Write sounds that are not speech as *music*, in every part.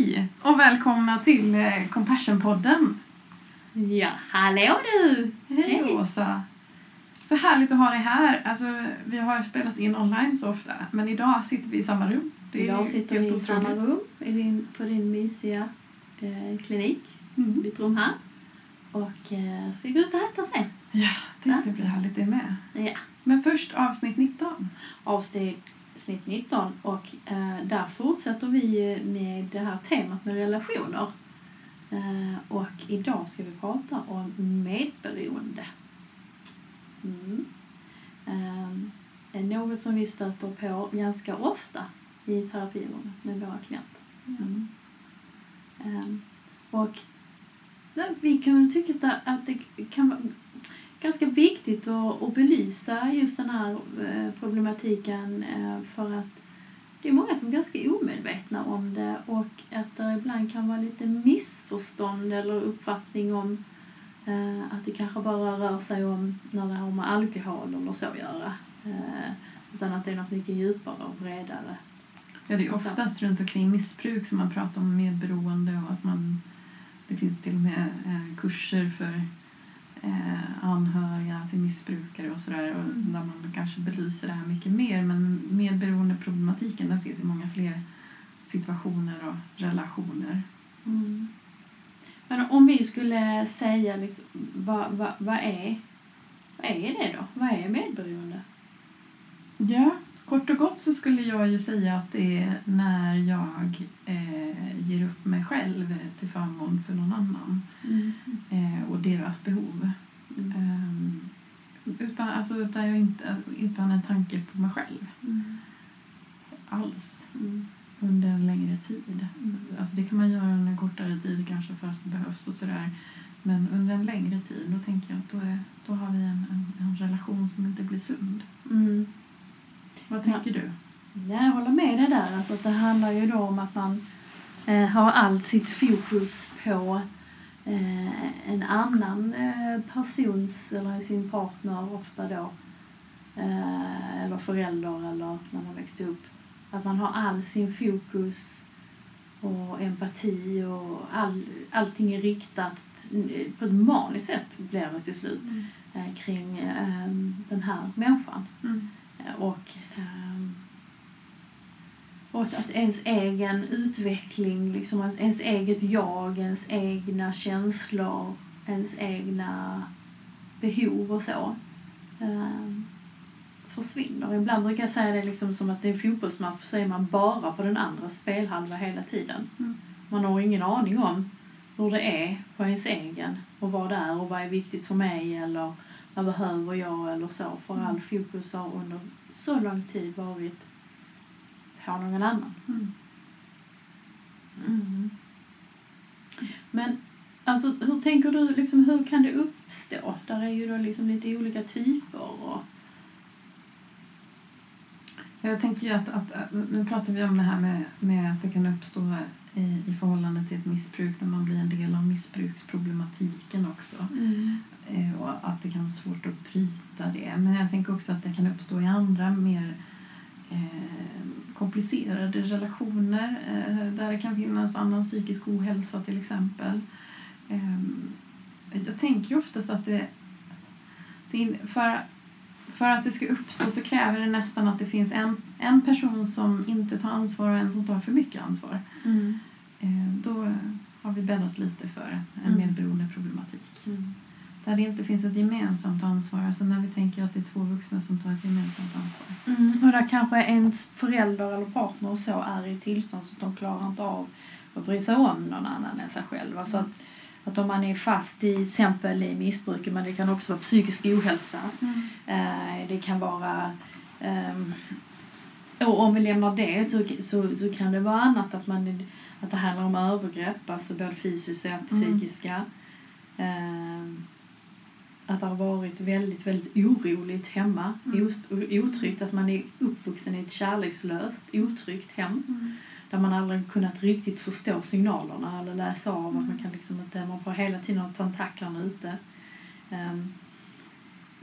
Hej och välkomna till eh, Compassion-podden. Ja, hallå du! Hej Hej. Åsa! Så härligt att ha dig här. Alltså, vi har spelat in online så ofta, men idag sitter vi i samma rum. Det Idag sitter vi i samma otroligt. rum i din, på din mysiga eh, klinik, Mm. ditt rum här. Och eh, ska gå ut och äta sen. Ja, det ska bli härligt det med. Ja. Men först avsnitt 19. Avsnitt 19 och eh, där fortsätter vi med det här temat med relationer. Eh, och idag ska vi prata om medberoende. Mm. Eh, något som vi stöter på ganska ofta i terapirummet med våra klienter. Mm. Ehm, och vi kan tycka att det kan vara ganska viktigt att, att belysa just den här eh, problematiken eh, för att det är många som är ganska omedvetna om det och att det ibland kan vara lite missförstånd eller uppfattning om eh, att det kanske bara rör sig om när det har med alkohol eller så att göra. Utan att det är något mycket djupare och bredare. Ja, det är oftast runt omkring missbruk som man pratar om medberoende och att man, det finns till och med kurser för eh, anhöriga till missbrukare och sådär och Mm. där man kanske belyser det här mycket mer men medberoendeproblematiken den finns i många fler situationer och relationer. Mm. Men om vi skulle säga liksom, vad, vad, vad, är, vad är det då? Vad är medberoende? Ja, kort och gott så skulle jag ju säga att det är när jag eh, ger upp mig själv till förmån för någon annan Mm. eh, och deras behov. Mm. Ehm, utan, alltså, utan, jag inte, utan en tanke på mig själv Mm. alls Mm. under en längre tid. Mm. Alltså, det kan man göra under en kortare tid kanske för att det behövs och sådär. Men under en längre tid då tänker jag att då, är, då har vi en, en, en relation som inte blir sund. Mm. Vad tänker du? Ja, jag håller med dig där. Alltså att det handlar ju då om att man eh, har allt sitt fokus på eh, en annan eh, persons eller sin partner ofta då. Eh, eller förälder eller när man växte upp. Att man har all sin fokus och empati och all, allting är riktat eh, på ett maniskt sätt blir det till slut eh, kring den här människan. Mm. Eh, Och, ehm, och att ens egen utveckling, liksom ens, eget jag, ens egna känslor, ens egna behov och så ehm, försvinner. Ibland brukar jag säga det liksom som att det är en fotbollsmatch så är man bara på den andra spelhalva hela tiden. Mm. Man har ingen aning om hur det är på ens egen och vad det är och vad är viktigt för mig eller vad behöver jag eller så. För Mm. all fokus har under så lång tid varit på någon annan. Mm. Mm. Men alltså, hur tänker du, liksom, hur kan det uppstå? Där är ju då liksom lite olika typer. Och, Jag tänker ju att, att, att nu pratar vi om det här med, med att det kan uppstå i, i förhållande till ett missbruk när man blir en del av missbruksproblematiken också. Eh, och att det kan vara svårt att bryta det. Men jag tänker också att det kan uppstå i andra mer eh, komplicerade relationer eh, där det kan finnas annan psykisk ohälsa till exempel. Eh, jag tänker ju oftast att det, för, för att det ska uppstå så kräver det nästan att det finns en, en person som inte tar ansvar och en som tar för mycket ansvar. Mm. Eh, då har vi bäddat lite för en Mm. medberoende problematik. Mm. Där det inte finns ett gemensamt ansvar. Alltså när vi tänker att det är två vuxna som tar ett gemensamt ansvar. Mm. Och där kanske ens förälder eller partner så är i tillstånd så att de klarar inte av att bry sig om någon annan än sig själv. Alltså att, att om man är fast i exempel i missbruk, men det kan också vara psykisk ohälsa. Eh, det kan vara ehm, och om vi lämnar det så, så, så kan det vara annat att, man, att det handlar om övergrepp, alltså både fysiska och Mm. psykiska. Att det har varit väldigt, väldigt oroligt hemma, Mm. Otryggt, att man är uppvuxen i ett kärlekslöst, otryggt hem där man aldrig kunnat riktigt förstå signalerna eller läsa av att man kan liksom inte, man får hela tiden ha tentaklarna ute. Ehm,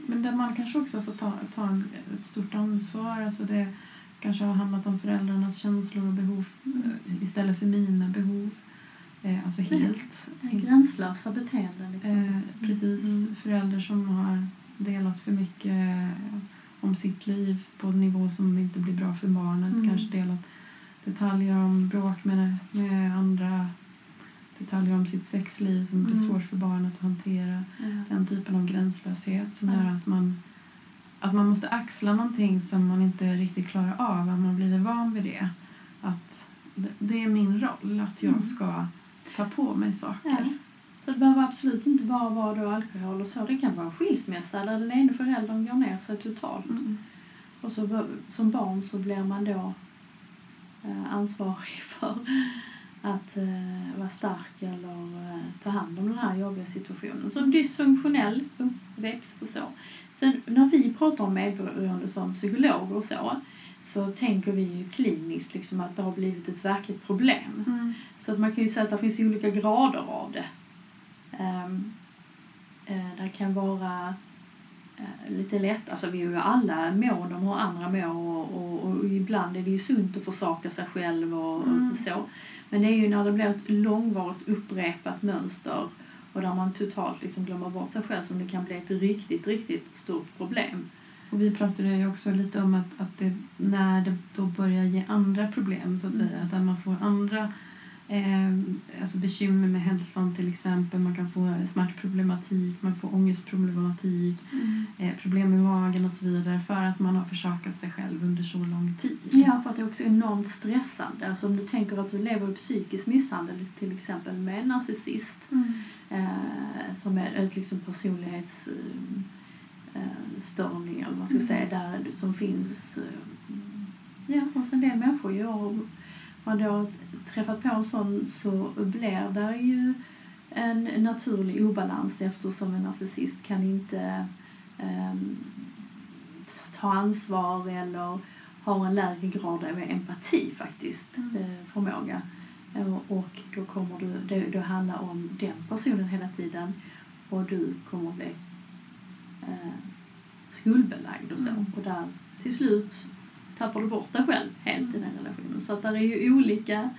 Men där man kanske också får ta, ta en- ett stort ansvar. Alltså det, kanske har handlat om föräldrarnas känslor och behov eh, istället för mina behov. Eh, alltså helt. Gränslösa beteenden. Liksom. Eh, precis. Mm. Föräldrar som har delat för mycket eh, om sitt liv på en nivå som inte blir bra för barnet. Mm. Kanske delat detaljer om bråk med, med andra. Detaljer om sitt sexliv som blir Mm. svårt för barnet att hantera. Ja. Den typen av gränslöshet som Ja. gör att man, att man måste axla någonting som man inte riktigt klarar av. Att man blivit van vid det. Att det, det är min roll att jag Mm. ska ta på mig saker. Ja. Så det behöver absolut inte bara vara då alkohol och så. Det kan vara en skilsmässa där den ena föräldern går ner sig totalt. Mm. Och så som barn så blir man då eh, ansvarig *laughs* för att eh, vara stark eller eh, ta hand om den här jobbiga situationen. Så dysfunktionell uppväxt och så. Sen när vi pratar om medberoende som psykologer och så så tänker vi ju kliniskt liksom att det har blivit ett verkligt problem. Mm. Så att man kan ju säga att det finns olika grader av det. Um, det kan vara eh, lite lätt, alltså vi är ju alla mån om hur andra mår och, och, och ibland är det ju sunt att försaka sig själv och, Mm. och så. Men det är ju när det blir ett långvarigt upprepat mönster och där man totalt liksom glömmer bort sig själv som det kan bli ett riktigt, riktigt stort problem. Och vi pratade ju också lite om att, att det, när det då börjar ge andra problem så att Mm. säga, att man får andra eh, alltså bekymmer med hälsan till exempel, man kan få smärtproblematik, man får ångestproblematik, eh, problem med magen och så vidare för att man har försakat sig själv under så lång tid. Ja, för att det är också enormt stressande. Alltså om du tänker att du lever i psykisk misshandel, till exempel med en narcissist, Mm. eh, som är ett liksom personlighetsstörning eh, störning, eller vad man ska Mm. säga, där, som finns eh, ja, hos en del människor. ju. Och man då träffat på en sån så blir det ju en naturlig obalans eftersom en narcissist kan inte ehm, ta ansvar eller har en lägre grad av empati faktiskt, Mm. eh, förmåga. Eh, Och då kommer du, det, det handlar om den personen hela tiden och du kommer bli eh, skuldbelagd och så. Mm. Och där till slut tappar du bort dig själv helt i den relationen. Så att där är ju olika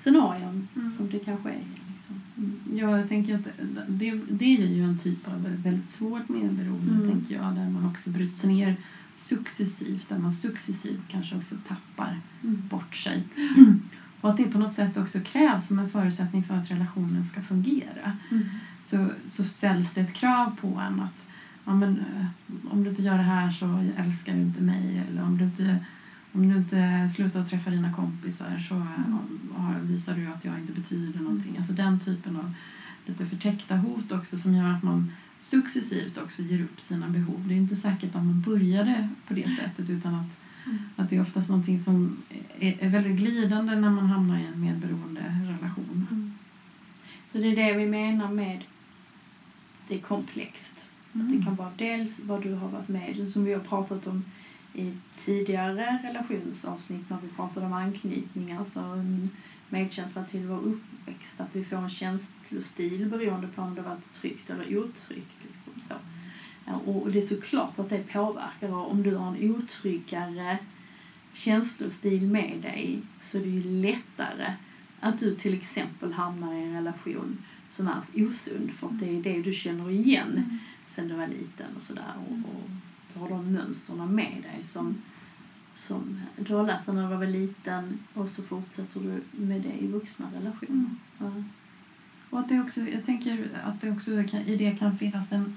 scenarion Mm. som det kanske är. Liksom. Mm. Ja, jag tänker att det, det är ju en typ av väldigt svårt medberoende, Mm. tänker jag, där man också bryts ner successivt, där man successivt kanske också tappar Mm. bort sig. Och att det på något sätt också krävs som en förutsättning för att relationen ska fungera. Mm. Så, så ställs det ett krav på en att ja, men, eh, om du inte gör det här så älskar du inte mig. Eller om du inte, om du inte slutar träffa dina kompisar så eh, Mm. visar du att jag inte betyder någonting. Alltså den typen av lite förtäckta hot också som gör att man successivt också ger upp sina behov. Det är inte säkert att man började på det sättet utan att Mm. att det är oftast någonting som är, är väldigt glidande när man hamnar i en medberoende relation. Mm. Så det är det vi menar med det är komplext. Att det kan vara dels vad du har varit med om, som vi har pratat om i tidigare relationsavsnitt när vi pratade om anknytning, alltså en medkänsla till vår uppväxt, att vi får en känslostil beroende på om det varit tryggt eller otryggt. Liksom så. Och det är såklart att det påverkar och om du har en otryggare känslostil med dig så är det ju lättare att du till exempel hamnar i en relation som är osund för att det är det du känner igen Mm. Sen du var liten och sådär och, och du har de mönstren med dig som, som du har lärt dig när du var liten och så fortsätter du med det i vuxna relationer. Mm. Och att det också, jag tänker att det också i det kan finnas en,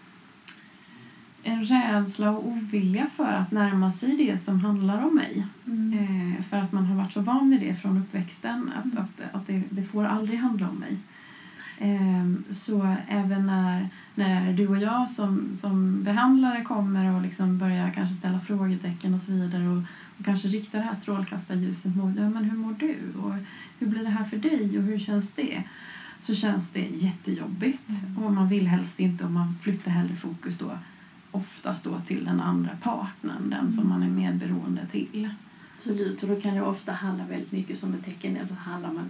en rädsla och ovilja för att närma sig det som handlar om mig. Mm. Eh, för att man har varit så van vid det från uppväxten att, Mm. att, att det, det får aldrig handla om mig. Eh, så även när, när du och jag som, som behandlare kommer och liksom börjar kanske ställa frågetecken och så vidare och, och kanske rikta det här strålkastarljuset mot ja, men hur mår du och hur blir det här för dig och hur känns det? Så känns det jättejobbigt Mm. och man vill helst inte och man flyttar hellre fokus då oftast då till den andra partnern, den som man är medberoende till. Absolut, och då kan det ofta handla väldigt mycket som ett tecken det handlar man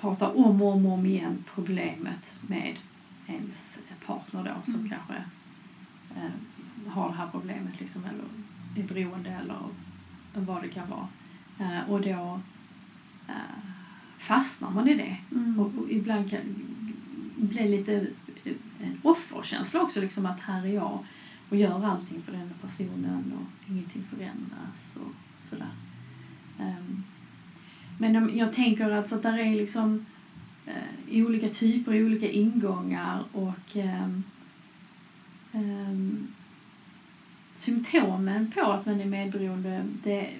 pratar om och om, om igen problemet med ens partner då som Mm. kanske eh, har det här problemet liksom eller är beroende eller vad det kan vara. Eh, och då eh, fastnar man i det. Mm. Och, och ibland kan bli lite en offerkänsla också, liksom att här är jag och gör allting för den personen och ingenting förändras och sådär. Um, men om, jag tänker alltså att där är liksom uh, olika typer, olika ingångar och um, um, symptomen på att man är medberoende, det,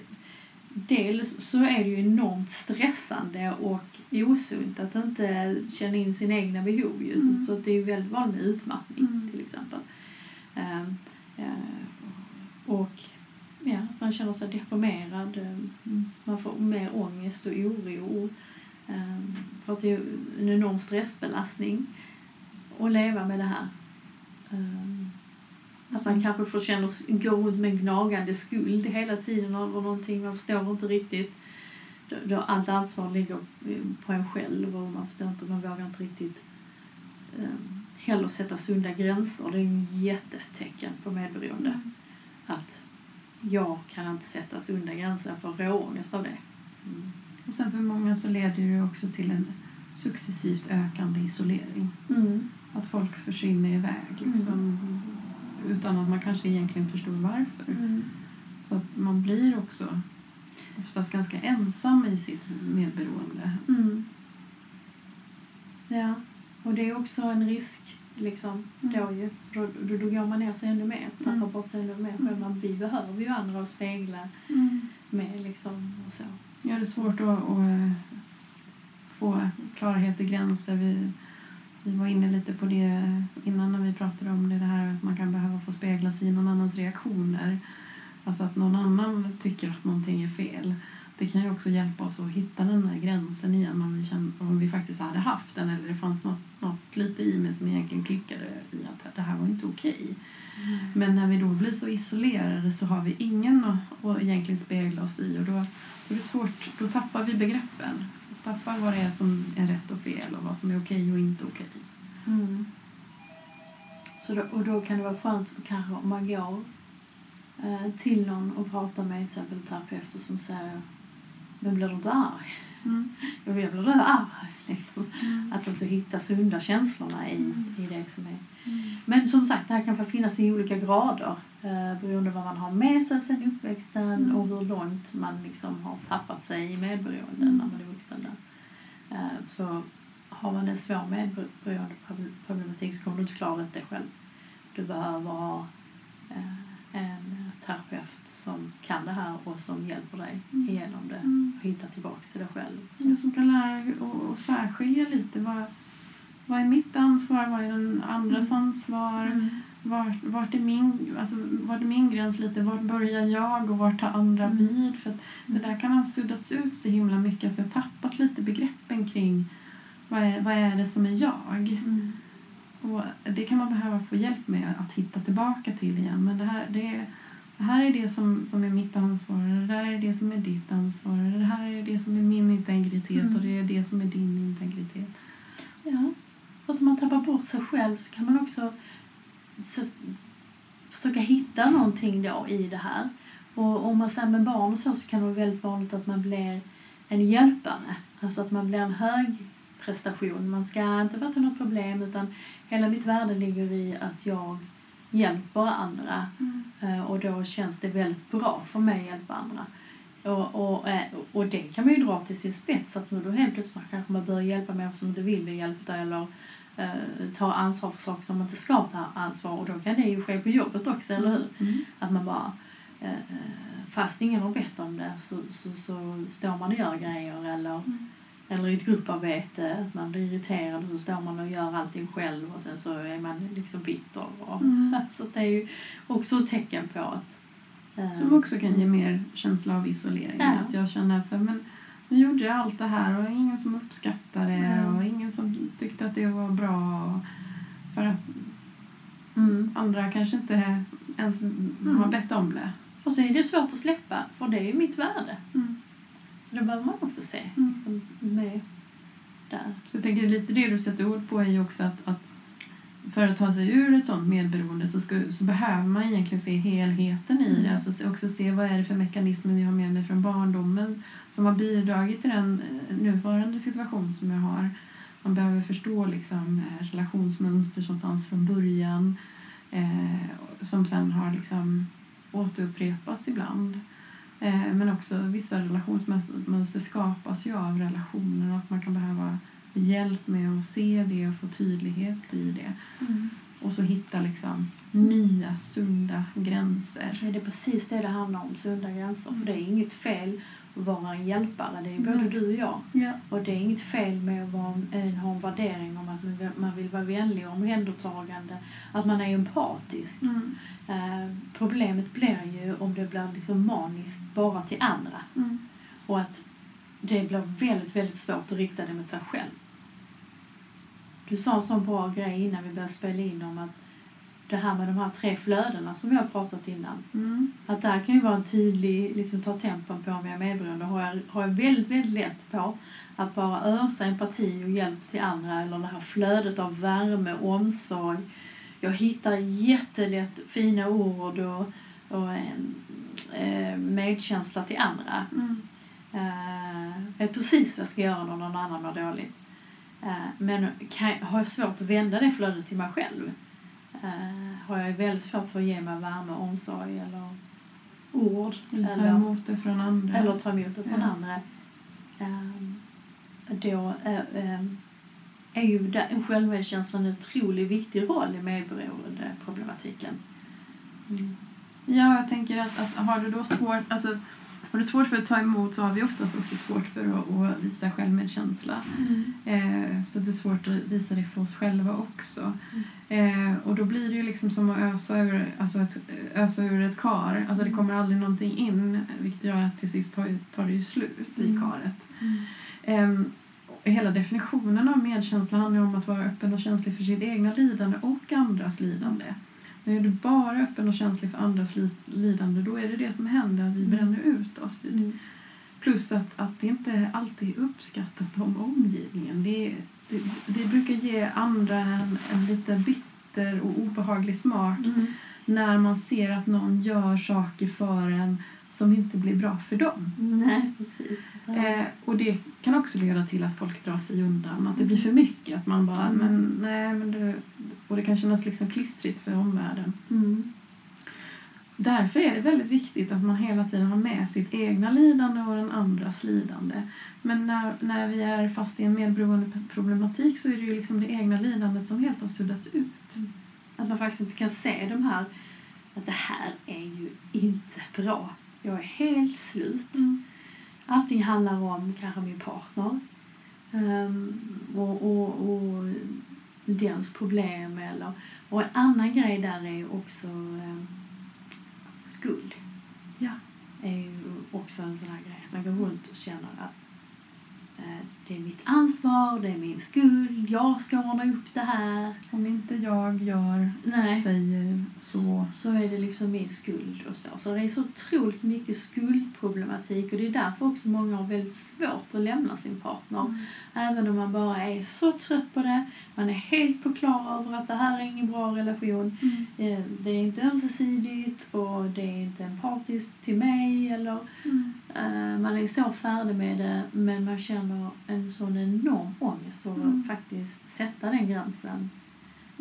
dels så är det ju enormt stressande och osunt att inte känna in sina egna behov ju. Mm. Så, det är ju väldigt vanligt med utmattning Mm. till exempel. Um, uh, och ja, man känner sig deprimerad, um, man får mer ångest och oro. Um, för att det är en enorm stressbelastning att leva med det här. Um, att man kanske får känna, gå runt med en gnagande skuld hela tiden över någonting, man förstår inte riktigt. Då, allt ansvar ligger på en själv och man förstår inte, man vågar inte riktigt heller sätta sunda gränser. Det är ju jättetecken på medberoende. Mm. Att jag kan inte sätta sunda gränser, jag får råångest av det. Mm. Och sen för många så leder det också till en successivt ökande isolering. Mm. Att folk försvinner iväg liksom, utan att man kanske egentligen förstår varför. Mm. Så att man blir också oftast ganska ensam i sitt medberoende. Mm. Ja, och det är också en risk liksom Mm. då ju. Då, då, då går man ner sig ännu mer, tappar Mm. bort sig ännu mer. Mm. Man, vi behöver ju andra att spegla med liksom och så. Ja, det är svårt att, att eh, få klarhet i gränser. Vi, vi var inne lite på det innan när vi pratade om det, det här att man kan behöva få spegla sig i någon annans reaktioner. Alltså att någon annan tycker att någonting är fel. Det kan ju också hjälpa oss att hitta den här gränsen igen om vi, känner, om vi faktiskt hade haft den eller det fanns något, något lite i mig som egentligen klickade i att det här var inte okej. Men när vi då blir så isolerade så har vi ingen att, att egentligen spegla oss i och då, då är det svårt, då tappar vi begreppen. Vi tappar vad det är som är rätt och fel och vad som är okej och inte okej. Mm. Så då, och då kan det vara skönt kanske om man går eh, till någon och pratar med till exempel en terapeut som säger men blir du inte arg? Mm. Jo, jag blir arg. Liksom. Att alltså hitta sunda känslorna i, i det som är. Men som sagt, det här kan finnas i olika grader eh, beroende på vad man har med sig sen uppväxten Mm. och hur långt man liksom har tappat sig i medberoende Mm. när man är vuxen. Där. Eh, så har man en svår medberoendeproblematik så kommer du inte klara det själv. Du behöver ha eh, en terapeut som kan det här och som hjälper dig Mm. igenom det Mm. och hitta tillbaka till dig själv. Ja, som kan lära dig att- särskilja lite. Vad, vad är mitt ansvar? Vad är den andras ansvar? Mm. Vart, vart, är min, alltså, vart är min gräns lite? Vart börjar jag och vart tar andra Mm. vid? För det där kan ha suddats ut så himla mycket att jag tappat lite begreppen kring vad är, vad är det som är jag? Mm. Och det kan man behöva få hjälp med att hitta tillbaka till igen. Men det här, det är, det här är det som, som är mitt ansvar, det här är det som är ditt ansvar, det här är det som är min integritet Mm. och det är det som är din integritet. Ja, för att om man tappar bort sig själv så kan man också så, försöka hitta någonting då i det här. Och om man sen med barn och så, så kan det vara väldigt vanligt att man blir en hjälpare. Alltså att man blir en hög prestation. Man ska inte vara till något problem utan hela mitt värde ligger i att jag hjälper andra Eh, Och då känns det väldigt bra för mig att hjälpa andra. Och, och, eh, och det kan man ju dra till sin spets. Att nu då helt plötsligt kanske man börjar hjälpa människor som inte vill bli hjälpta eller eh, ta ansvar för saker som man inte ska ta ansvar Och då kan det ju ske på jobbet också, eller hur? Mm. Att man bara, eh, fast ingen har bett om det så, så, så står man och gör grejer eller, Mm. Eller i ett grupparbete, att man blir irriterad och så står man och gör allting själv och sen så är man liksom bitter. Och, Mm. *laughs* så det är ju också ett tecken på att eh, Som också kan ge mer känsla av isolering. Ja. Att jag känner att så, men, nu gjorde jag allt det här och ingen som uppskattade det Mm. och ingen som tyckte att det var bra. För att Mm. andra kanske inte ens har bett om det. Och så är det svårt att släppa, för det är ju mitt värde. Mm. Så det behöver man också se Mm. liksom, med där. Så jag tänker lite det du sätter ord på är ju också att, att för att ta sig ur ett sånt medberoende så, ska, så behöver man egentligen se helheten i det. Alltså också se vad är det för mekanismer jag har med mig från barndomen som har bidragit till den eh, nuvarande situation som jag har. Man behöver förstå liksom, eh, relationsmönster som fanns från början eh, som sen har liksom återupprepats ibland. Eh, men också vissa relationsmönster skapas ju av relationer och att man kan behöva hjälp med att se det och få tydlighet i det. Mm. Och så hitta liksom nya sunda gränser. Det är precis det det handlar om, sunda gränser. För det är inget fel vara en hjälpare. Det är både Nej. du och jag. Ja. Och det är inget fel med att vara, en- ha en värdering om att man vill- man vill vara vänlig och omhändertagande. Att man är empatisk. Mm. Eh, problemet blir ju om det blir liksom maniskt bara till andra. Mm. Och att det blir väldigt, väldigt svårt att rikta det mot sig själv. Du sa en sån bra grej innan vi började spela in om att det här med de här tre flödena som vi har pratat innan. Mm. Att där kan ju vara en tydlig, liksom ta tempen på om jag är medberoende. Har jag, har jag väldigt, väldigt lätt på att bara ösa empati och hjälp till andra eller det här flödet av värme, omsorg. Jag hittar jättelätt fina ord och, och en, eh, medkänsla till andra. Mm. Eh, vet precis vad jag ska göra när någon annan mår dåligt. Eh, men kan, har jag svårt att vända det flödet till mig själv eh, har jag väldigt svårt för att ge mig värme, omsorg eller ord. Eller ta emot det från andra. eller ta emot det från Ja. andra. Eh, då eh, eh, är ju självmedkänslan en otroligt viktig roll i medberoendeproblematiken. Mm. Ja, jag tänker att, att har du då svårt, alltså, har du svårt för att ta emot så har vi oftast också svårt för att, att visa självmedkänsla. Eh, så det är svårt att visa det för oss själva också. Eh, och då blir det ju liksom som att ösa ur, alltså ett, ösa ur ett kar. Alltså det kommer aldrig någonting in vilket gör att till sist tar, tar det ju slut i Mm. karet. Mm. Ehm, hela definitionen av medkänsla handlar om att vara öppen och känslig för sitt egna lidande och andras lidande. Men är du bara öppen och känslig för andras li- lidande då är det det som händer, att vi Mm. bränner ut oss. Mm. Plus att, att det inte alltid är uppskattat om omgivningen. Det, det, det brukar ge andra en, en lite bitter och obehaglig smak Mm. när man ser att någon gör saker för en som inte blir bra för dem. Nej, precis. Eh, och det kan också leda till att folk drar sig undan, att det blir för mycket. Att man bara, Mm. men nej, men det, och det kan kännas liksom klistrigt för omvärlden. Mm. Därför är det väldigt viktigt att man hela tiden har med sitt egna lidande och den andras lidande. Men när, när vi är fast i en medberoende problematik så är det ju liksom det egna lidandet som helt har suddats ut. Att man faktiskt inte kan se de här, att det här är ju inte bra. Jag är helt slut. Allting handlar om kanske min partner ehm, och, och, och dens problem. Eller, och en annan grej där är också um, skuld. Ja. är ju också en sån här grej. Man går runt och känner att det är mitt ansvar, det är min skuld, jag ska ordna upp det här. Om inte jag gör, Nej. säger så. så är det liksom min skuld och så. Så det är så otroligt mycket skuldproblematik och det är därför också många har väldigt svårt att lämna sin partner. Även om man bara är så trött på det, man är helt på klar över att det här är ingen bra relation. Mm. Eh, Det är inte ömsesidigt och det är inte empatiskt till mig eller Mm. eh, man är så färdig med det men man känner en sån enorm ångest att Mm. faktiskt sätta den gränsen.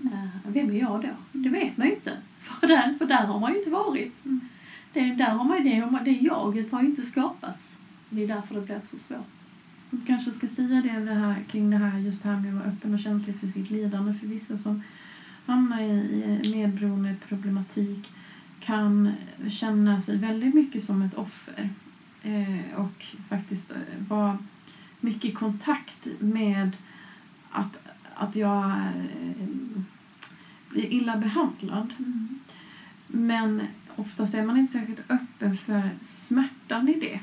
Eh, vem är jag då? Det vet man ju inte. *laughs* För där, för där har man ju inte varit. Mm. Det, där har man, det, det jaget har ju inte skapats. Det är därför det blir så svårt. Man kanske ska säga det, det här, kring det här, just det här med att vara öppen och känslig för sitt lidande. För vissa som hamnar i, i medberoende problematik kan känna sig väldigt mycket som ett offer. Eh, och faktiskt eh, vara mycket i kontakt med att, att jag eh, blir illa behandlad. Men oftast är man inte särskilt öppen för smärtan i det.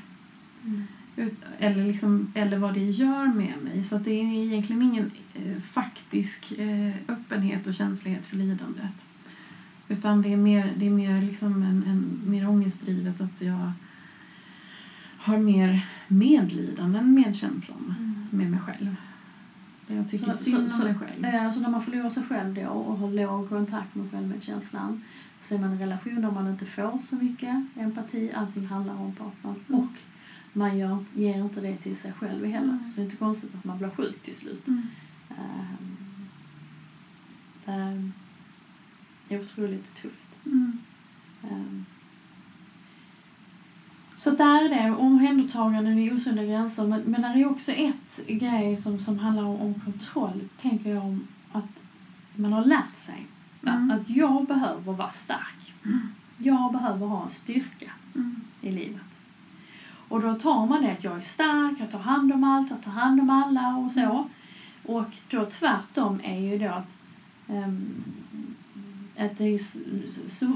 Ut, eller, liksom, eller vad det gör med mig. Så det är egentligen ingen eh, faktisk eh, öppenhet och känslighet för lidandet. Utan det är mer, det är mer, liksom en, en, mer ångestdrivet att jag har mer medlidande än medkänsla med mig själv. Jag tycker Så- synd så- om mig så- själv. Eh, Så när man förlorar sig själv då och har låg kontakt med självmedkänslan så är man i en relation där man inte får så mycket empati. Allting handlar om partnern. Mm. Och man gör, ger inte det till sig själv heller. Mm. Så det är inte konstigt att man blir sjuk till slut. Mm. Ehm, det är otroligt tufft. Mm. Ehm. Så där är det, omhändertaganden i osunda gränser. Men, men där är också ett grej som, som handlar om, om kontroll, tänker jag om att man har lärt sig. Mm. Att jag behöver vara stark. Mm. Jag behöver ha en styrka Mm. i livet. Och då tar man det att jag är stark, jag tar hand om allt, jag tar hand om alla och så. Och då tvärtom är ju då att, ehm, att det är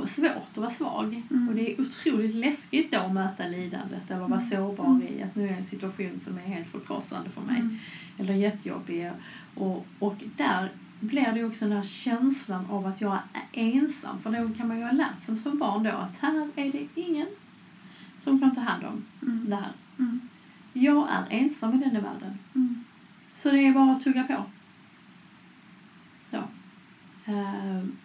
svårt att vara svag. Mm. Och det är otroligt läskigt då att möta lidandet eller vara Mm. sårbar i att nu är en situation som är helt förkrossande för mig. Mm. Eller jättejobbig. Och, och där blir det också den här känslan av att jag är ensam. För då kan man ju ha lärt sig som barn då att här är det ingen som kan ta hand om Mm. det här. Mm. Jag är ensam i denna världen. Mm. Så det är bara att tugga på. Så. Ehm,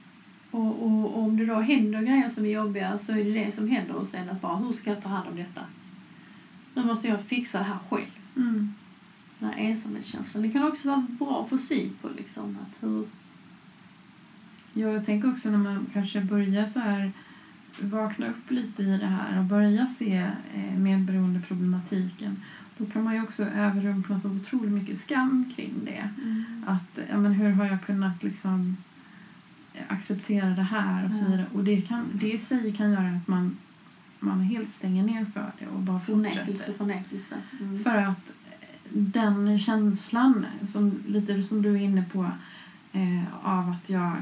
och, och, och om det då händer grejer som är jobbiga så är det det som händer och sen att bara hur ska jag ta hand om detta? Nu måste jag fixa det här själv. Mm. Den här ensamhetskänslan. Det kan också vara bra att få syn på liksom att hur... Ja, jag tänker också när man kanske börjar så här vakna upp lite i det här och börja se eh, medberoendeproblematiken då kan man ju också överrumpla så otroligt mycket skam kring det. Att, ja, men hur har jag kunnat liksom acceptera det här och så vidare. Och det, kan, det i sig kan göra att man, man helt stänger ner för det och bara Förnekelse, fortsätter. förnekelse. Mm. För att den känslan, som, lite som du är inne på, eh, av att jag eh,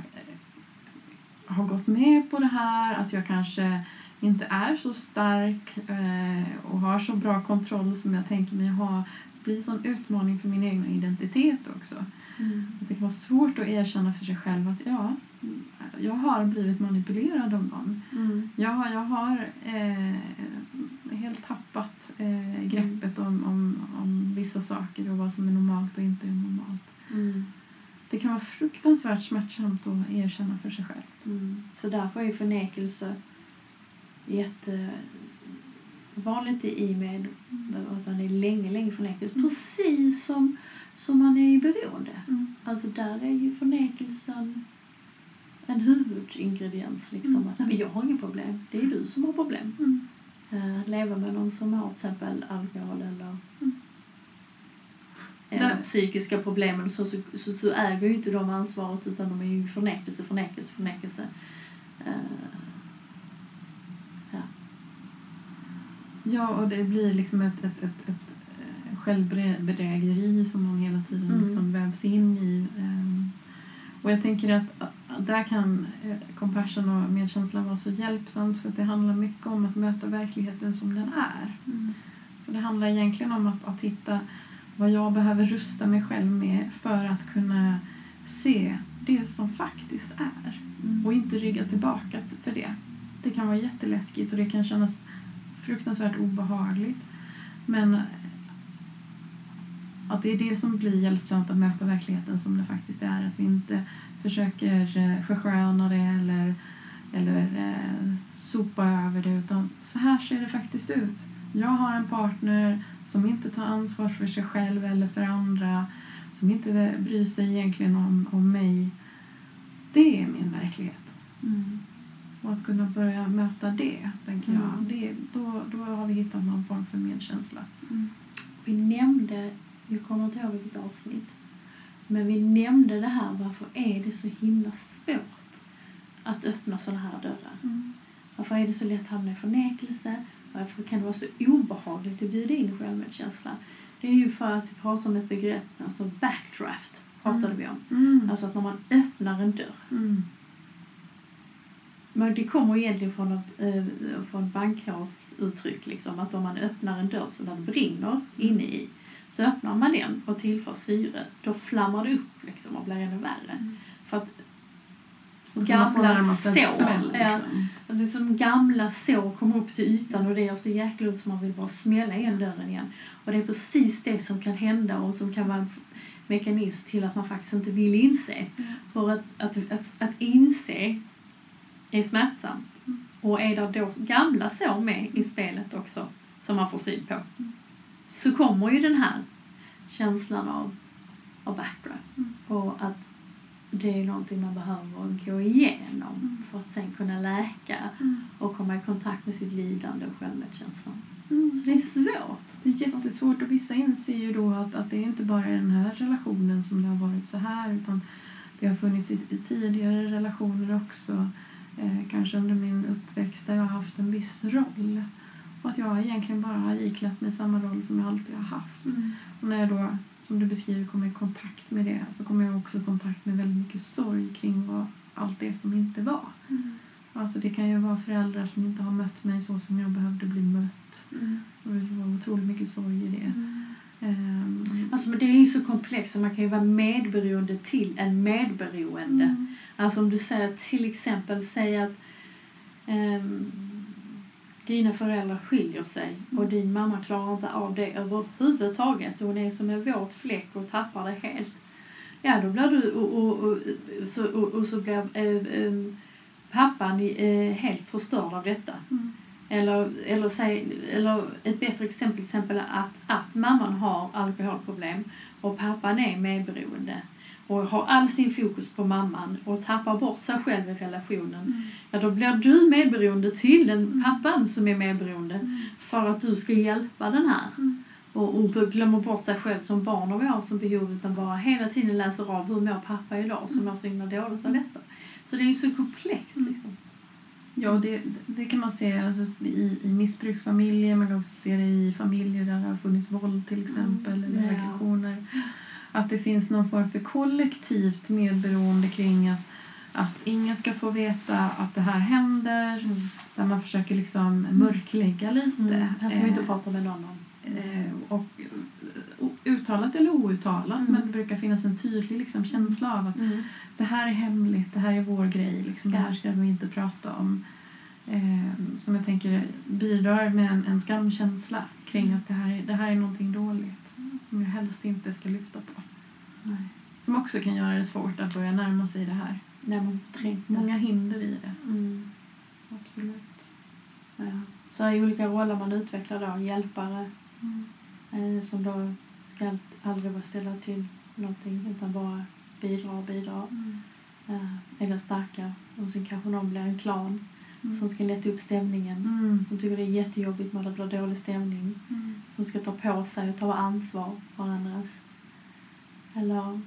har gått med på det här, att jag kanske inte är så stark eh, och har så bra kontroll som jag tänker mig ha, blir en sån utmaning för min egen identitet också. Mm. Att det kan vara svårt att erkänna för sig själv att ja, jag har blivit manipulerad av någon. Mm. Jag har, jag har eh, helt tappat eh, greppet om, om, om vissa saker och vad som är normalt och inte är normalt. Mm. Det kan vara fruktansvärt smärtsamt att erkänna för sig själv. Mm. Så därför är förnekelse jättevanligt i med att man är länge, länge förnekelse. Mm. Precis som, som man är i beroende. Mm. Alltså där är ju förnekelsen en huvudingrediens. Liksom. Mm. Att, "Nej, men jag har inga problem, det är du som har problem. Mm. Eh, Att leva med någon som har till exempel alkohol eller, Mm. eller Nej. psykiska problem så, så, så, så äger ju inte de ansvaret utan de är ju förnekelse, förnekelse, förnekelse. Eh, Ja, och det blir liksom ett, ett, ett, ett eh, självbedrägeri som man hela tiden Mm. liksom vävs in i. ehm. Och jag tänker att där kan eh, compassion och medkänsla vara så hjälpsamt för det handlar mycket om att möta verkligheten som den är. Så det handlar egentligen om att, att hitta vad jag behöver rusta mig själv med för att kunna se det som faktiskt är Mm. och inte rygga tillbaka för det. Det kan vara jätteläskigt och det kan kännas fruktansvärt obehagligt. Men att det är det som blir hjälpsamt att möta verkligheten som det faktiskt är. Att vi inte försöker eh, försköna det eller, eller eh, sopa över det utan så här ser det faktiskt ut. Jag har en partner som inte tar ansvar för sig själv eller för andra som inte bryr sig egentligen om, om mig. Det är min verklighet. Mm. Och att kunna börja möta det, tänker jag, Mm. det, då, då har vi hittat någon form för medkänsla. Mm. Vi nämnde, jag kommer inte ihåg vilket avsnitt, men vi nämnde det här varför är det så himla svårt att öppna sådana här dörrar. Varför är det så lätt att hamna i förnekelse? Varför kan det vara så obehagligt att bjuda in självmedkänsla? Det är ju för att vi pratar om ett begrepp, alltså backdraft pratade Mm. vi om. Mm. Alltså att när man öppnar en dörr. Mm. Men det kommer egentligen från ett eh, från bankhålsuttryck, liksom, att om man öppnar en dörr så det brinner inne i, så öppnar man den och tillför syre, då flammar det upp liksom, och blir ännu värre. Mm. För att Gamla en sår, ja. liksom. att det är som gamla sår kommer upp till ytan och det gör så jäkla ont så man vill bara smälla igen dörren igen. Och det är precis det som kan hända och som kan vara mekanism till att man faktiskt inte vill inse. Mm. För att, att, att, att inse är smärtsamt. Mm. Och är det då gamla sår med i spelet också som man får syn på Mm. Så kommer ju den här känslan av, av background. Mm. Och att det är någonting man behöver gå igenom Mm. för att sen kunna läka Mm. och komma i kontakt med sitt lidande och självmedkänslan. Mm. Så det är svårt. Det är jättesvårt och vissa inser ju då att, att det är inte bara i den här relationen som det har varit så här utan det har funnits i, i tidigare relationer också. Eh, kanske under min uppväxt där jag har haft en viss roll. Och att jag egentligen bara har iklätt mig samma roll som jag alltid har haft. Och när jag då, som du beskriver, kommer i kontakt med det så kommer jag också i kontakt med väldigt mycket sorg kring vad, allt det som inte var. Mm. Alltså det kan ju vara föräldrar som inte har mött mig så som jag behövde bli mött. Mm. Och det var otroligt mycket sorg i det. Ehm, Alltså, men det är ju så komplext så man kan ju vara medberoende till en medberoende. mm. Alltså om du säger till exempel, säg att ehm, dina föräldrar skiljer sig och din mamma klarar inte av det överhuvudtaget och hon är som en våt fläck och tappar det helt. Ja, då blir du och, och, och, så, och, och så blir eh, eh, pappan eh, helt förstörd av detta. Mm. Eller, eller, säg, eller ett bättre exempel, exempel att, att mamman har alkoholproblem och pappan är medberoende och har all sin fokus på mamman och tappar bort sig själv i relationen. Mm. Ja, då blir du medberoende till den Mm. pappan som är medberoende Mm. för att du ska hjälpa den här. Mm. Och, och glömmer bort sig själv som barn och vi har som behov utan bara hela tiden läser av hur mår pappa idag som mår så himla dåligt av detta. Så det är ju så komplext Mm. liksom. Ja, det, det kan man se alltså, i, i missbruksfamiljer. Man kan också se det i familjer där det har funnits våld till exempel. Mm, Eller ja. aggressioner. Att det finns någon form för kollektivt medberoende kring att, att ingen ska få veta att det här händer. Där man försöker liksom mörklägga lite. Mm. Här ska vi inte Eh, prata med någon om. Eh, och eh, uttalat eller outtalat Mm. men det brukar finnas en tydlig liksom, känsla av att Mm. det här är hemligt, det här är vår grej, liksom, det här ska vi inte prata om. Eh, som jag tänker bidrar med en, en skamkänsla kring att det här, är, det här är någonting dåligt som jag helst inte ska lyfta på. Nej. Som också kan göra det svårt att börja närma sig det här. När man trängtar. Många hinder i det. Mm. Absolut. Ja. Så i olika roller man utvecklar då, hjälpare Mm. eh, som då ska aldrig vara ställa till någonting utan bara bidra och bidra. Eh, eller starka. Och sen kanske någon blir en klan som ska lätta upp stämningen. Mm. Som tycker det är jättejobbigt när det blir dålig stämning. Mm. Som ska ta på sig och ta ansvar för andras. Eller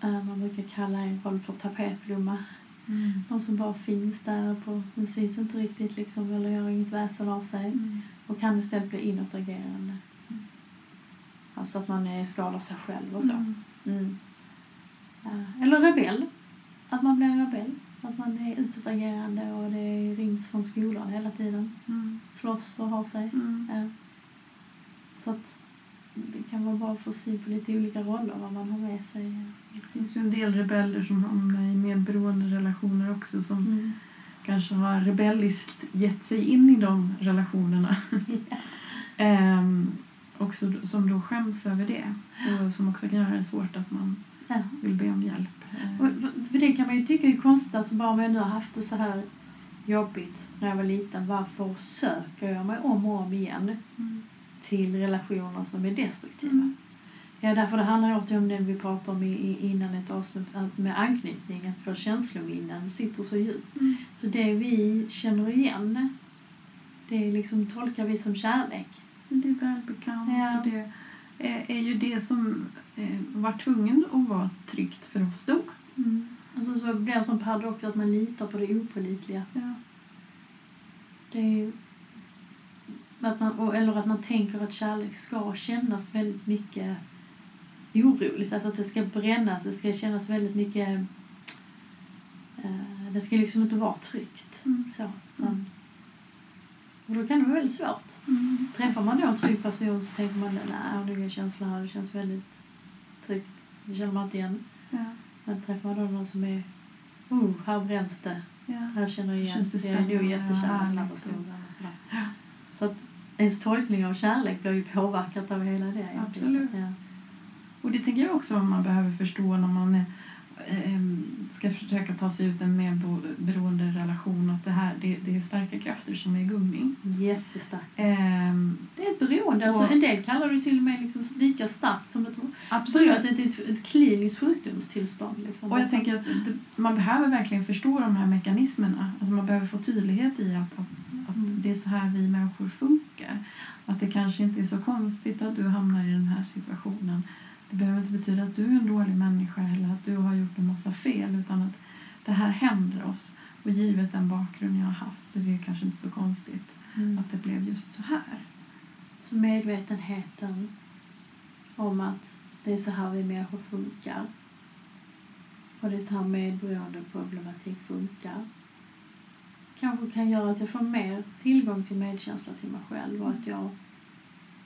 eh, man brukar kalla en roll för tapetblomma. Mm. Någon som bara finns där på, men syns inte riktigt liksom eller gör inget väsen av sig. Mm. Och kan istället bli inåtagerande. Mm. Alltså att man skadar sig själv och så. Mm. Mm. Eh, eller rebell. Att man blir en rebell. Att man är utåtagerande och det rings från skolan hela tiden. Mm. Slåss och har sig. Mm. Ja. Så att det kan vara bra att få syn på lite olika roller, vad man har med sig. Det finns ju en del rebeller som hamnar i medberoende relationer också som Mm. kanske har rebelliskt gett sig in i de relationerna. *laughs* Ehm, också d- som då skäms över det och som också kan göra det svårt att man Ja. vill be om hjälp. Och det kan man ju tycka är konstigt, alltså bara om jag nu har haft det så här jobbigt när jag var liten, varför söker jag mig om och om igen mm. till relationer som är destruktiva? Mm. Ja, därför det handlar också om det vi pratade om i, i, innan ett avsnitt med anknytning, att våra känslominnen sitter så djupt. Mm. Så det vi känner igen, det liksom tolkar vi som kärlek. Det är välbekant Ja. det är, är ju det som var tvungen att vara tryggt för oss då. Alltså så blir det en sån paradox att man litar på det opålitliga. Ja. Det är att man, eller att man tänker att kärlek ska kännas väldigt mycket oroligt. Alltså att det ska brännas, det ska kännas väldigt mycket... Eh, det ska liksom inte vara tryggt. Mm. Så, men, och då kan det vara väldigt svårt. Mm. Träffar man då en trygg person så tänker man nej, nu är känslan här, det känns väldigt tryggt. Det känner man inte igen. Ja. Men träffar man någon som är, oh, här bränns det. Ja. Här känner jag igen. Känns det jag är nog jättekär i den här härligt. personen. Och sådär. Ja. Så att ens tolkning av kärlek blir ju påverkat av hela det. Absolut. Ja. Och det tänker jag också man behöver förstå när man är, eh, ska försöka ta sig ut en medberoende relation. Att det, här, det, det är starka krafter som är i gungning. Jättestarkt. Ett beroende. Alltså, en del kallar det till och med liksom lika starkt som ett absolut. beroende. Det är ett, ett kliniskt sjukdomstillstånd. Liksom. Och jag tänker att det, man behöver verkligen förstå de här mekanismerna. Alltså man behöver få tydlighet i att, att, att Mm. det är så här vi människor funkar. Att det kanske inte är så konstigt att du hamnar i den här situationen. Det behöver inte betyda att du är en dålig människa eller att du har gjort en massa fel utan att det här händer oss. Och givet den bakgrund jag har haft så är det kanske inte så konstigt Mm. att det blev just så här. Medvetenheten om att det är så här vi människor funkar och det är så här medberoende problematik funkar kanske kan göra att jag får mer tillgång till medkänsla till mig själv och att jag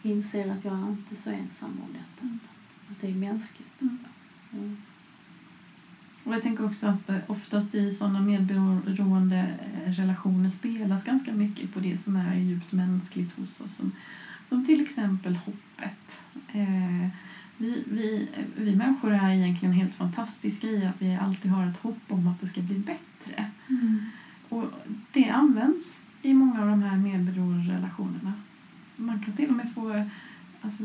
inser att jag inte är så ensam om detta. Mm. Att det är mänskligt. Mm. Och jag tänker också att eh, oftast i sådana medberoende relationer spelas ganska mycket på det som är djupt mänskligt hos oss. Som, som till exempel hoppet. Eh, vi, vi, vi människor är egentligen helt fantastiska i att vi alltid har ett hopp om att det ska bli bättre. Och det används i många av de här medberoende relationerna. Man kan till och med få alltså,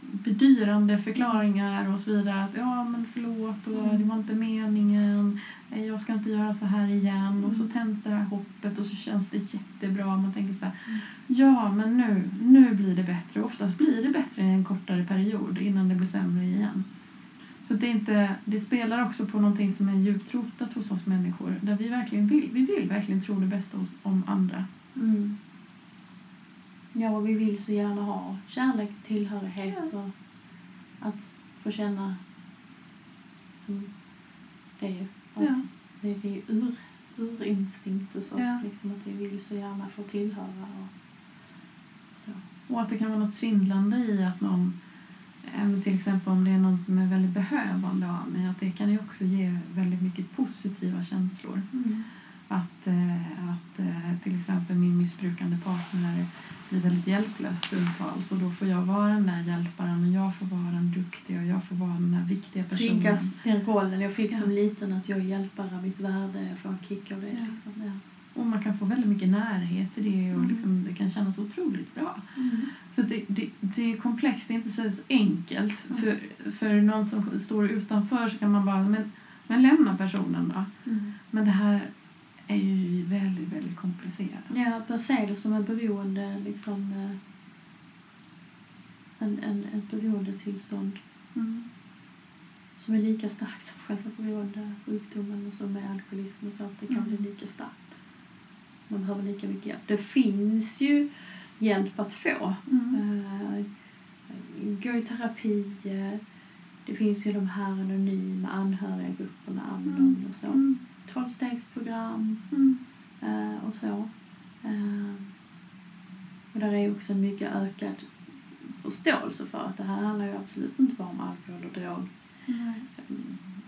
bedyrande förklaringar och så vidare. Att ja, men förlåt, och Mm. det var inte meningen. Jag ska inte göra så här igen. Och så Mm. tänds det här hoppet och så känns det jättebra. Man tänker så här, Mm. ja men nu, nu blir det bättre. Oftast blir det bättre i en kortare period innan det blir sämre igen. Så det, är inte, det spelar också på någonting som är djupt rotat hos oss människor. Där vi verkligen vill, vi vill verkligen tro det bästa hos, om andra. Mm. Ja, och vi vill så gärna ha kärlek, tillhörighet och att få känna som det är. Att Ja. det, är ur, urinstinkt hos oss, Ja. liksom, att vi vill så gärna få tillhöra. Och, så. Och att det kan vara något svindlande i att någon, eh, till exempel om det är någon som är väldigt behövande av mig, att det kan ju också ge väldigt mycket positiva känslor. Att, eh, att eh, till exempel min missbrukande partner blir väldigt hjälplös stundtals och då får jag vara den där hjälparen och jag får vara den duktiga och jag får vara den där viktiga personen. Triggas den rollen jag fick Ja. som liten, att jag är hjälpare, mitt värde, jag får en kick av det. Ja. Liksom. Ja. Och man kan få väldigt mycket närhet i det och Mm. liksom, det kan kännas otroligt bra. Mm. Så det, det, det är komplext, det är inte så så enkelt. Mm. För, för någon som står utanför så kan man bara, men, men lämna personen då. Mm. Men det här är ju väldigt, väldigt komplicerat. Ja, att man ser det som en beroende, liksom, eh, en, en, ett beroendetillstånd Mm. som är lika starkt som själva beroendesjukdomen och som med alkoholism och så, att det kan Mm. bli lika starkt. Man behöver lika mycket hjälp. Det finns ju hjälp att få. Mm. Eh, gå i terapi. eh, Det finns ju de här anonyma anhöriggrupperna, Anon Mm. och så. Mm. Tolvstegsprogram Mm. eh, och så. Eh, och där är också mycket ökad förståelse för att det här handlar ju absolut inte bara om alkohol och drog. Mm,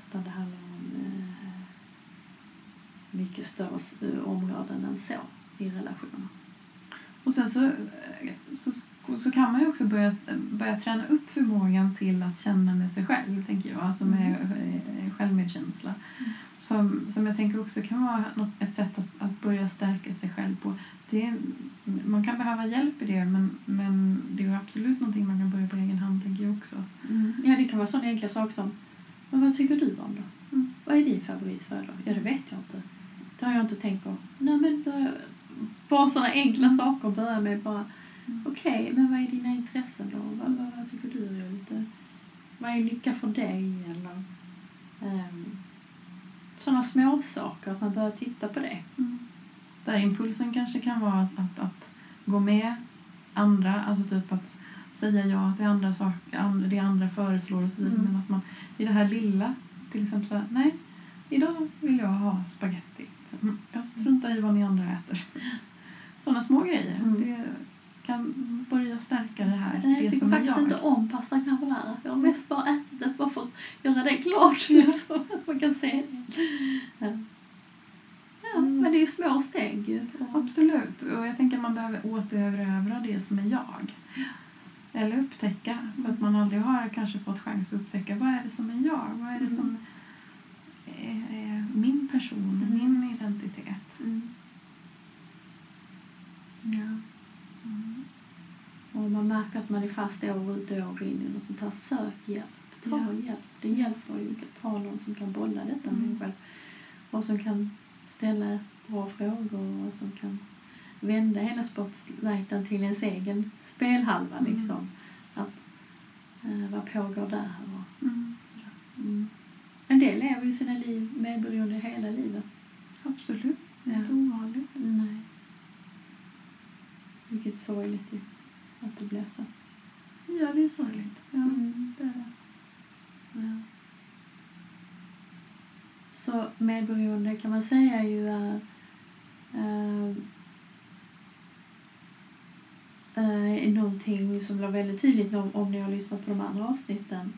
Utan det handlar om eh, mycket större områden än så i relationer. Och sen så, eh, så, så kan man ju också börja, börja träna upp förmågan till att känna med sig själv, tänker jag. Alltså med eh, självmedkänsla. Mm. Som, som jag tänker också kan vara något, ett sätt att, att börja stärka sig själv på. Det är, man kan behöva hjälp i det, men, men det är absolut någonting man kan börja på egen hand, tänker jag också. Ja, det kan vara sådana enkla saker som Men vad tycker du om då? Mm. Vad är din favoritföda? Ja, det vet jag inte. Det har jag inte tänkt på. Nej, men börja, bara sådana enkla Mm. saker. Börja med bara Mm. Okej, men vad är dina intressen då? Vad, vad, vad tycker du är lite... Vad är lycka för dig? Eller, um, sådana små saker att man börjar titta på det. Mm. Där impulsen kanske kan vara att, att, att gå med andra, alltså typ att säga ja till andra saker, det andra föreslår och så vidare. Mm. Men att man i det här lilla, till exempel så här, nej, idag vill jag ha spaghetti. Så, mm, Jag struntar i vad ni andra äter. Sådana små grejer. Mm. Det kan börja stärka det här, Nej, jag det tycker faktiskt jag. inte om pasta carbonara. Jag har mest bara ätit det bara för att göra det klart. Liksom, att *laughs* man kan se det. Ja, ja Mm. men det är ju små steg ju. Absolut. Och jag tänker att man behöver återerövra det som är jag. Eller upptäcka. För att man har aldrig har kanske fått chans att upptäcka vad är det som är jag? Vad är det Mm. som är, är min person, Mm. min identitet? Mm. Ja. Mm. Och man märker att man är fast år ut och år in i något sånt här sök hjälp. Ta Ja. hjälp. Det hjälper ju att ha någon som kan bolla detta med Mm. en själv. Och som kan ställa bra frågor och som kan vända hela spotlighten till ens egen spelhalva Mm. liksom. Att, eh, vad pågår där? Och Mm. sådär. Mm. En del lever ju sina liv medberoende hela livet. Absolut, Ja. inte ovanligt. Nej. Vilket sorgligt ju. Att det blir så. Ja, det är sorgligt. Ja, Mm. det är det. Ja. Så medberoende kan man säga ju är eh, eh, någonting som blir väldigt tydligt om, om ni har lyssnat på de andra avsnitten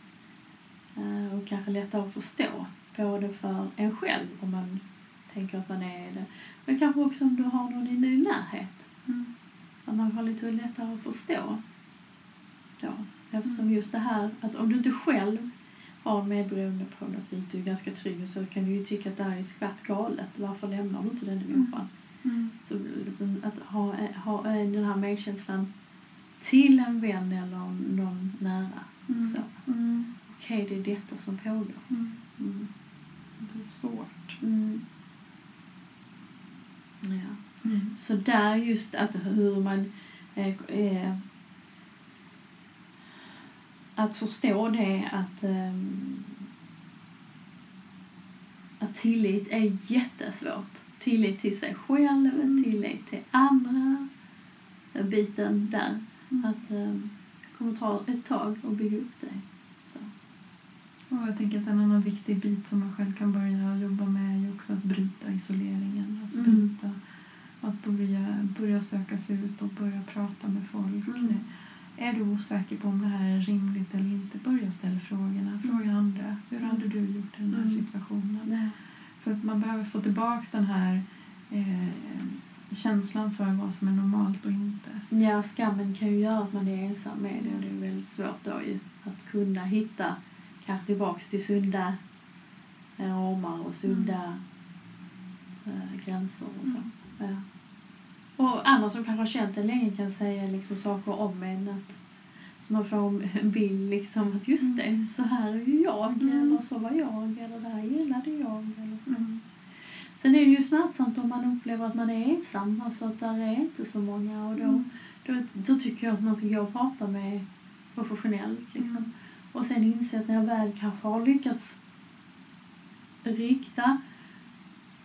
eh, och kanske lättare att förstå både för en själv om man tänker att man är det men kanske också om du har någon i din närhet Mm. Man har lite lättare att förstå då. Eftersom Mm. just det här att om du inte själv har en medberoende problematik, du är ganska trygg så kan du ju tycka att det här är skvatt galet. Varför lämnar du inte den människan? Mm. Så att ha, ha den här medkänslan till en vän eller någon nära. Mm. Så. Mm. Okej, det är detta som pågår. Mm. Mm. Det är svårt. Mm. Ja. Mm. Så där just att hur man eh, eh, att förstå det att ehm, att tillit är jättesvårt. Tillit till sig själv, Mm. tillit till andra. eh, Biten där. Mm. Att um, det kommer ta ett tag att bygga upp det. Så. Och jag tänker att en annan viktig bit som man själv kan börja jobba med är också att bryta isoleringen. Att, Mm. bryta, att börja, börja söka sig ut och börja prata med folk. Mm. Är du osäker på om det här är rimligt eller inte, börja ställa frågorna. Fråga andra. Hur hade du gjort i den här Mm. situationen? Ja. För att man behöver få tillbaka den här eh, känslan för vad som är normalt och inte. Ja, skammen kan ju göra att man är ensam med det och det är väldigt svårt då ju att kunna hitta kanske tillbaks till sunda eh, ramar och sunda eh, gränser och så. Ja. Och andra som kanske har känt det länge kan säga liksom saker om en att så man får en bild liksom att just det, så här är ju jag Mm. eller så var jag eller det här gillade jag eller så. Mm. Sen är det ju smärtsamt om man upplever att man är ensam, alltså att där är inte så många och då, Mm. då, då tycker jag att man ska gå och prata med professionellt liksom. Mm. Och sen inse att när jag väl kanske har lyckats rikta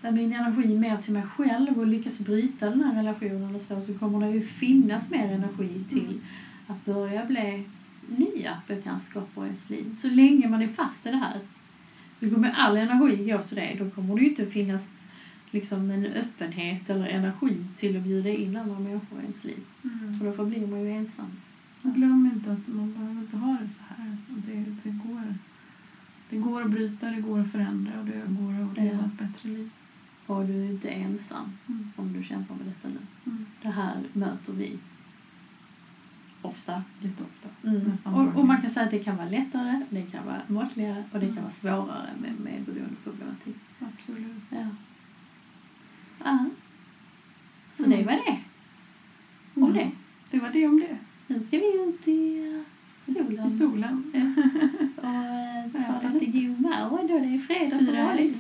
min energi mer till mig själv och lyckas bryta den här relationen och så, så kommer det ju finnas mer energi till Mm. att börja bli nya bekantskaper i ens liv. Så länge man är fast i det här så kommer all energi gå till det. Då kommer det ju inte finnas liksom en öppenhet eller energi till att bjuda in andra människor i ens liv. Mm. För då förblir man ju ensam. Och glöm inte att man behöver inte ha det så här. Och Det, det, går, det går att bryta, det går att förändra och det går att leva Ja. ett bättre liv. Och du är inte ensam Mm. om du kämpar med detta nu. Mm. Det här möter vi ofta. Jätteofta. Mm. Och, och man kan säga att det kan vara lättare, det kan vara måttligare och det kan vara svårare med, med beroendeproblematik. Absolut. Ja. ja. Så Mm. det var det. Om Mm. det. Det var det om det. Nu ska vi ut i eh, solen. I solen. *laughs* och eh, ta Härligt. lite god då det är fredag som vanligt.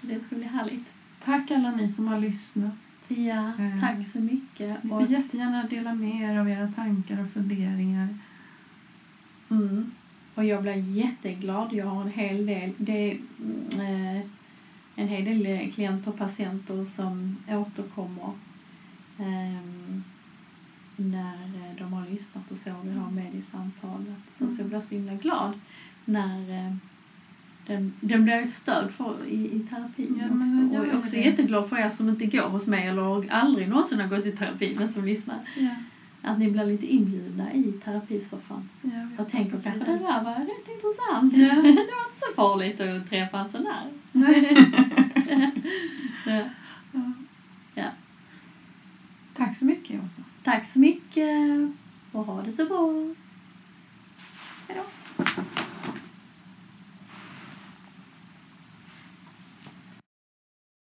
Så det ska bli härligt. Tack alla ni som har lyssnat. Ja, Mm. tack så mycket. Ni får jättegärna dela med er av era tankar och funderingar. mm, och jag blir jätteglad. Jag har en hel del, det är, mm, eh, en hel del eh, klienter och patienter som återkommer ehm, när eh, de har lyssnat och så. Vi har med i samtalet. Så, så jag blir så himla glad när eh, den, den blir ett stöd för, i, i terapin Ja, men också. gör Och jag är också det. jätteglad för er som inte går hos mig eller aldrig någonsin har gått i terapi men som lyssnar. Ja. Att ni blir lite inbjudna i terapisoffan. Ja, Jag hoppas tänker kanske det där var rätt intressant. Ja. *laughs* det var inte så farligt att träffa en sån här. *laughs* Ja. Ja. Ja. Tack så mycket Åsa. Tack så mycket och ha det så bra. Hej då!